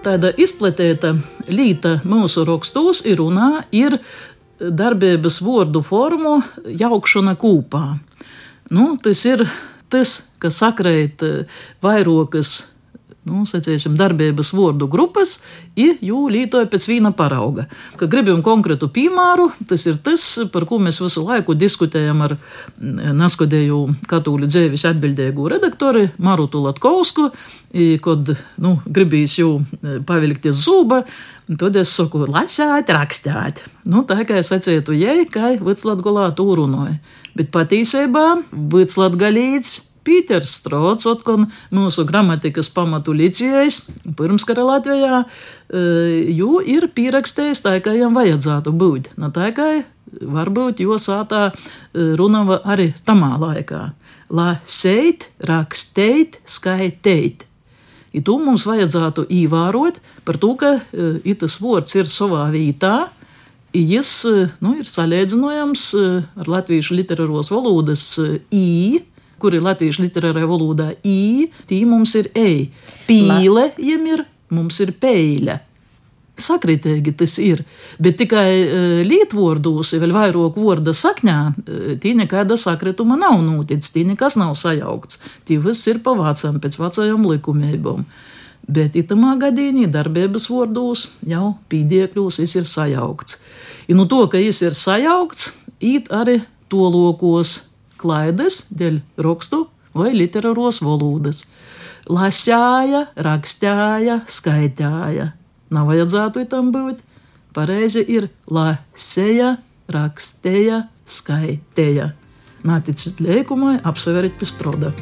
Tāda izplatīta līta mūsu rakstos ir runā, ir darbības vārdu formu jaukšana kopā. Nu, tas ir tas, kas sakrīt vairākas nu, sacīsim, darbības vārdu grupas, ir jū lietoja pēc viena parauga. Ka gribam konkrētu piemēru, tas ir tas, par ko mēs visu laiku diskutējam ar mm, naskodēju katoļu dzēvis atbildēgu redaktori Marutu Latkovsku, kad nu, gribīs jū e, pavilkties zuba, tad es saku, lasēt, rakstēt. Nu, tā kā es sacītu, jai, ka Viclatgolā to runāja. Bet patiesībā Viclatgalīts Pīters Strots, otkon mūsu gramatikas pamatu licējs, pirmskara Latvijā, eh, jo ir pierakstējis tā, kā jam vajadzētu būt. No tā kā varbūt jo sātā eh, runava arī tamā laikā. La seit, raksteit, skaiteit. I to mums vajadzētu īvērot par to, ka uh, tas vārds ir savā vietā. Jis nu, ir salīdzinājams ar latviešu literāros valodas i, kur ir latviešu literārajā valodā i, tī mums ir ei. Pīle, jiem ir, mums ir peļa. Sakritīgi tas ir, bet tikai uh, lietvārdos, vēl vairāk vārda sakņā, uh, tī nekāda sakrituma nav noticis, tī nekas nav sajaukts. Tī viss ir pavācam pēc vecajām likumībām. Bet itamā gadījumā darbības vārdos jau pīdiekļos ir sajaukts. I nu to, ka viņš ir sajaukts, īt arī to lokos klaidas dėl rakstu vai literāros valodas. Lasēja, rakstēja, skaitīja. Nav vajadzētu tam būt. Pareizi ir lasēja, rakstēja, skaitīja. Nāticiet liekumai, apseveriet pistrodu.